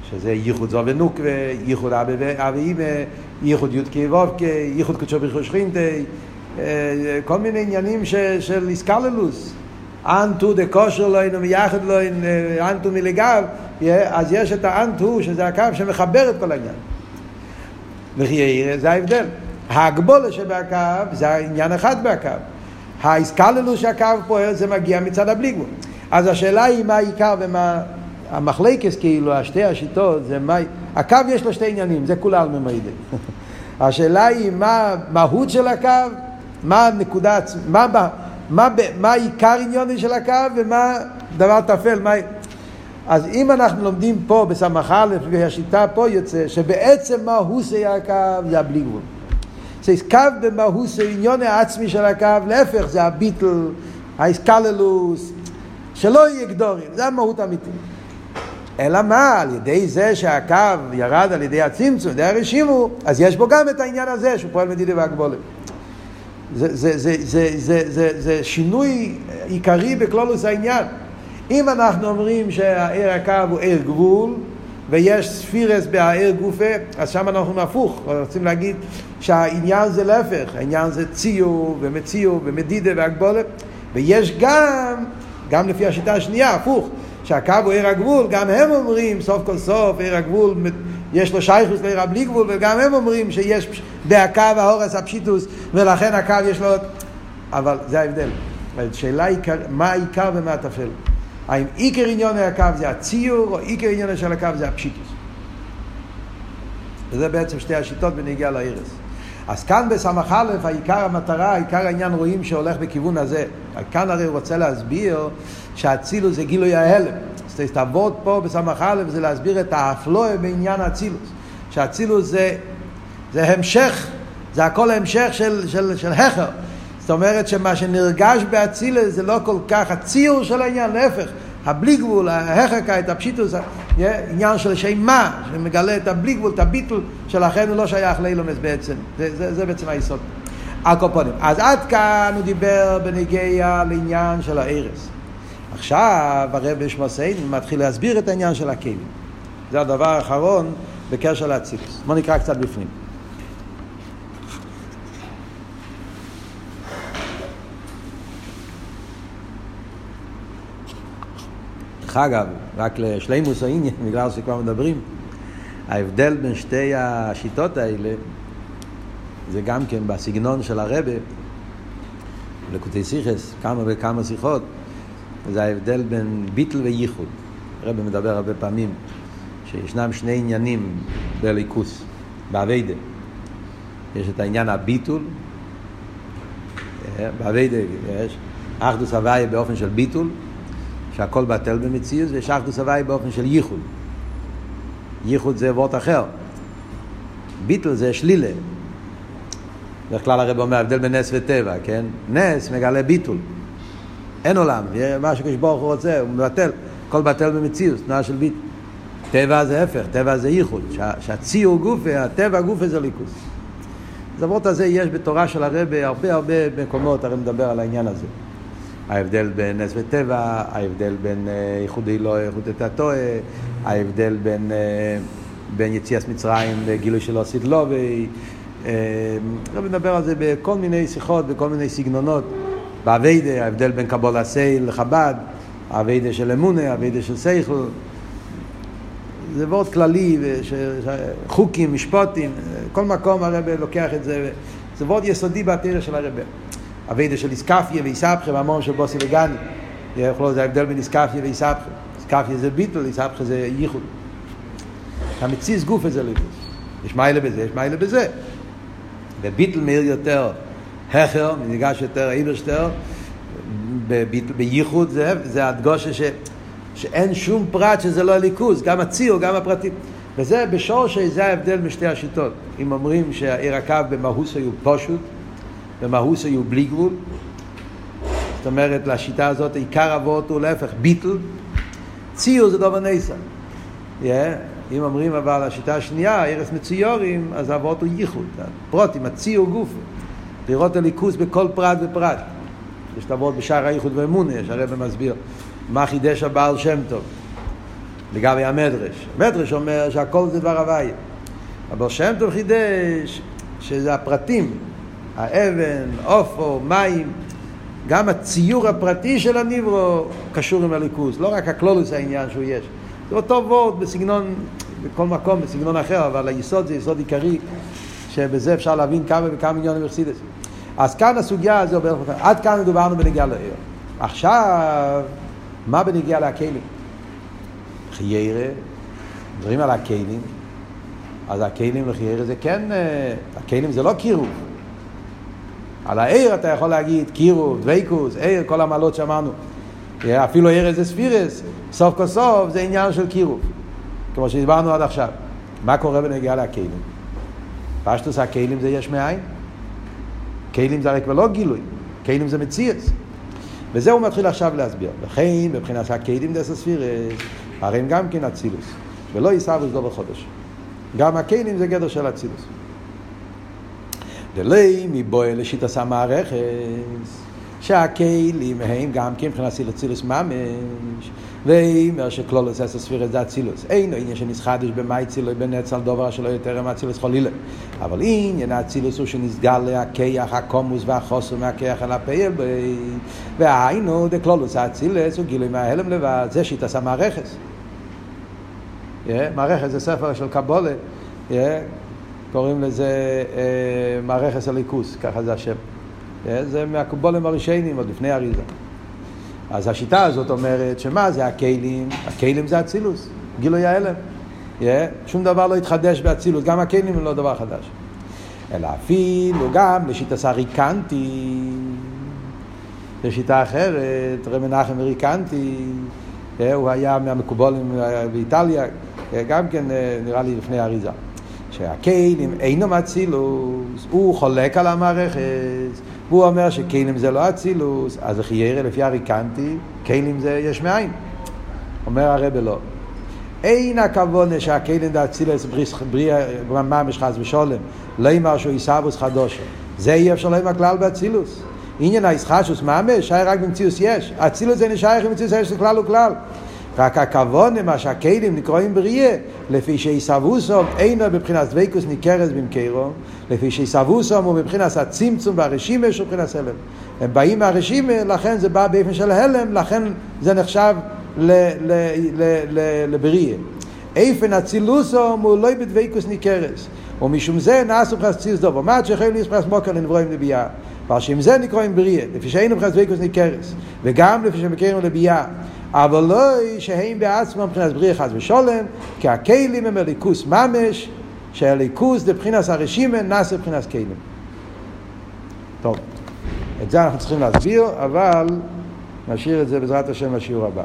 שזה ייחוד זו ונוקווה, ייחוד אבא ואימא, ייחוד י"ק ו"ק, ייחוד קדשו ברכו שכינתי, אה, כל מיני עניינים של איסקללוס. אנטו דה כושר לוין ומייחד לוין, אה, אנטו מלגב, אז יש את האנטו, שזה הקו שמחבר את כל העניין. וכי זה ההבדל. ההגבולה שבקו זה העניין אחד בקו. האיסקללוס שהקו פועל זה מגיע מצד הבלי גבול. אז השאלה היא מה העיקר ומה המחלקס כאילו, השתי השיטות, זה מה... הקו יש לו שתי עניינים, זה כולם ממיידי. השאלה היא מה המהות של הקו, מה הנקודה, מה, מה, מה, מה עיקר עניוני של הקו ומה דבר טפל, מה... אז אם אנחנו לומדים פה בסמך א' והשיטה פה יוצא שבעצם מהוסי הקו זה הבלי גבול. זה קו במהוסי עניון העצמי של הקו, להפך זה הביטל, האיסקללוס, שלא יהיה גדורים, זה המהות האמיתית. אלא מה, על ידי זה שהקו ירד על ידי הצמצום, ידי הרשימו, אז יש בו גם את העניין הזה שהוא פועל מדידי והגבולת. זה, זה, זה, זה, זה, זה, זה שינוי עיקרי בכלולוס העניין. אם אנחנו אומרים שהעיר הקו הוא עיר גבול, ויש ספירס בעיר גופה, אז שם אנחנו הפוך, רוצים להגיד שהעניין זה להפך, העניין זה ציור ומציור ומדידה והגבולת, ויש גם, גם לפי השיטה השנייה, הפוך, שהקו הוא עיר הגבול, גם הם אומרים סוף כל סוף עיר הגבול יש לו שייכוס לעיר הבלי גבול, וגם הם אומרים שיש בהקו ההורס הפשיטוס, ולכן הקו יש לו... אבל זה ההבדל. השאלה היא מה העיקר ומה הטפל. האם עיקר עניון הקו זה הציור, או עיקר עניון של הקו זה הפשיטוס. וזה בעצם שתי השיטות בנגיעה לאירס. אז כאן בסמך א', העיקר המטרה, העיקר העניין רואים שהולך בכיוון הזה. כאן הרי הוא רוצה להסביר שהאצילוס זה גילוי ההלם. אז תעבוד פה בסמך א' זה להסביר את האפלואה בעניין האצילוס. שהאצילוס זה, זה המשך, זה הכל המשך של, של, של הכר. זאת אומרת שמה שנרגש באצילס זה לא כל כך הציור של העניין, להפך, הבלי גבול, ההכרקה, הפשיטוס, עניין של שם מה, שמגלה את הבלי גבול, את הביטול, שלכן הוא לא שייך לאילומס בעצם. זה, זה, זה בעצם היסוד. הקופונים. אז עד כאן הוא דיבר בנגיע לעניין של הארס. עכשיו הרב שמוסיין מתחיל להסביר את העניין של הכלים. זה הדבר האחרון בקשר לאצילוס. בואו נקרא קצת בפנים. דרך אגב, רק לשלימוס העניין, בגלל שכבר מדברים, ההבדל בין שתי השיטות האלה זה גם כן בסגנון של הרבה, לקוטי סיכס, כמה וכמה שיחות, זה ההבדל בין ביטל וייחוד. הרבה מדבר הרבה פעמים שישנם שני עניינים בליכוס, באביידה. יש את העניין הביטול, אה, באביידה יש אחדוס הוויה באופן של ביטול, שהכל בטל במציאות, ויש אחדוס הוואי באופן של ייחוד. ייחוד זה וורט אחר. ביטל זה שלילה. בדרך כלל הרב אומר, הבדל בין נס וטבע, כן? נס מגלה ביטול. אין עולם, מה שקדוש ברוך הוא רוצה, הוא מבטל. הכל בטל במציאות, תנועה של ביטול. טבע זה הפך, טבע זה ייחוד. שהציור גופה, הטבע גופה זה ליכוס. הוורט הזה יש בתורה של הרב הרבה הרבה מקומות, הרי מדבר על העניין הזה. ההבדל בין נס וטבע, ההבדל בין אה, ייחודי לא ייחודי תתוה, ההבדל בין, אה, בין יציאת מצרים לגילוי של עושית לובי. לא מדבר על זה בכל מיני שיחות, בכל מיני סגנונות. באביידה, ההבדל בין קבול הסייל לחב"ד, האביידה של אמונה, האביידה של סייכל. זה מאוד כללי, חוקים, משפוטים, כל מקום הרב לוקח את זה, זה מאוד יסודי בתרא של הרב. אביידה של איסקפיה ואיסבכה והמון של בוסי וגני. זה ההבדל בין איסקפיה ואיסבכה. איסקפיה זה ביטל, איסבכה זה ייחוד. המציז גוף הזה ליכוס. יש מיילה בזה, יש מיילה בזה. וביטל מהיר יותר הכר, ניגש יותר אילושטר, בייחוד זה, זה הדגושה ש, שאין שום פרט שזה לא הליכוז, גם הציור, גם הפרטים. וזה בשורש זה ההבדל משתי השיטות. אם אומרים שהעיר הקו במהוס היו פשוט, במהוס היו בלי גבול, זאת אומרת לשיטה הזאת עיקר אבות הוא להפך ביטל, ציור זה דובר נסה. Yeah. אם אומרים אבל השיטה השנייה, ארץ מציורים, אז אבות הוא ייחוד, פרוטים, הציור גוף, לראות הליכוס בכל פרט ופרט. יש את בשער הייחוד ואמונה, שהרבא מסביר מה חידש הבעל שם טוב. לגבי המדרש. המדרש אומר שהכל זה דבר הוויה. אבל שם טוב חידש שזה הפרטים, האבן, עופו, מים, גם הציור הפרטי של הניברו קשור עם הליכוז, לא רק הקלולוס העניין שהוא יש. זה אותו וורד בסגנון, בכל מקום, בסגנון אחר, אבל היסוד זה יסוד עיקרי, שבזה אפשר להבין כמה וכמה מיליונים מרסידס. אז כאן הסוגיה הזו, עד כאן מדוברנו בנגיעה לעיר. עכשיו, מה בנגיעה להכלים? חיירה, מדברים על הכלים, אז הכלים לחיירה זה כן, אה, הכלים זה לא קירוב. על העיר אתה יכול להגיד קירוב, דוויקוס, עיר, כל המעלות שאמרנו. אפילו עיר איזה ספירס, סוף כל סוף זה עניין של קירוב, כמו שדיברנו עד עכשיו. מה קורה בנגיעה לכלים? פשטוס הכלים זה יש מאין. כלים זה הרי כבר לא גילוי, כלים זה מציאס. וזה הוא מתחיל עכשיו להסביר. לכן, מבחינת הכלים דס הספירס, הרי הם גם כן אצילוס, ולא יסבוס דובר חודש. גם הכלים זה גדר של אצילוס. דלי מבואה לשיטס המערכת, שהכלים הם גם כן מבחינת אצילוס ממש, ואומר שכלולוס אסס ספירס זה אצילוס. אין עניין שנסחדש במאי צילוי בנץ על דובר שלא יותר עם אצילוס חולילה. אבל עניין האצילוס הוא שנסגל להכיח הקומוס והחוסר מהכיח על הפייל והיינו דקלולוס האצילוס הוא גילוי מההלם לבד, זה שיטס המערכת. מערכת זה ספר של קבולה, קוראים לזה מערכת הליכוס, ככה זה השם. זה מהקבולים הראשונים, עוד לפני אריזה. אז השיטה הזאת אומרת שמה זה הכלים? הכלים זה אצילוס, גילוי ההלם. שום דבר לא התחדש באצילוס, גם הכלים הם לא דבר חדש. אלא אפילו גם לשיטה סריקנטי, זו שיטה אחרת, רב מנחם ריקנטי, הוא היה מהמקובולים באיטליה, גם כן נראה לי לפני האריזה. שהכלים אינו מאצילוס, הוא חולק על המערכת, והוא אומר שכלים זה לא אצילוס, אז לכי ירא לפי הריקנטי, כלים זה יש מאין. אומר הרב לא. אין הכוונה שהכלים זה אצילוס בריאה ממש חס ושולם, לא אמר שהוא עיסאוווס חדושה. זה אי אפשר לומר כלל באצילוס. עניין הישחשוס ממש, שהיה רק במציאוס יש. אצילוס זה נשייך עם מציאוס יש כלל וכלל. רק הכוונה, מה שהכלים נקראים בריאה, לפי שיסבוסום אינו בבחינת דבקוס ניכרס במקרו, לפי שיסבוסום הוא מבחינת הצמצום והרשימה של מבחינת הלם. הם באים מהרשימה, לכן זה בא באופן של הלם, לכן זה נחשב לבריאה. איפן אצילוסום הוא לא בדבקוס ניכרס. ומשום זה נעשו מבחינת ציוס דובו. מה שיכולים להספרס מוקר לנברואים לביאה? אבל שעם זה נקראים בריאה, לפי שאינו מבחינת דבקוס ניכרס, וגם לפי שמקרים לביאה. אבל לא שהם בעצמם מבחינת בריאה חס ושולם, כי הכלים הם הליכוס ממש, שהליכוס זה מבחינת הרשימה נעשה מבחינת כלים. טוב, את זה אנחנו צריכים להסביר, אבל נשאיר את זה בעזרת השם לשיעור הבא.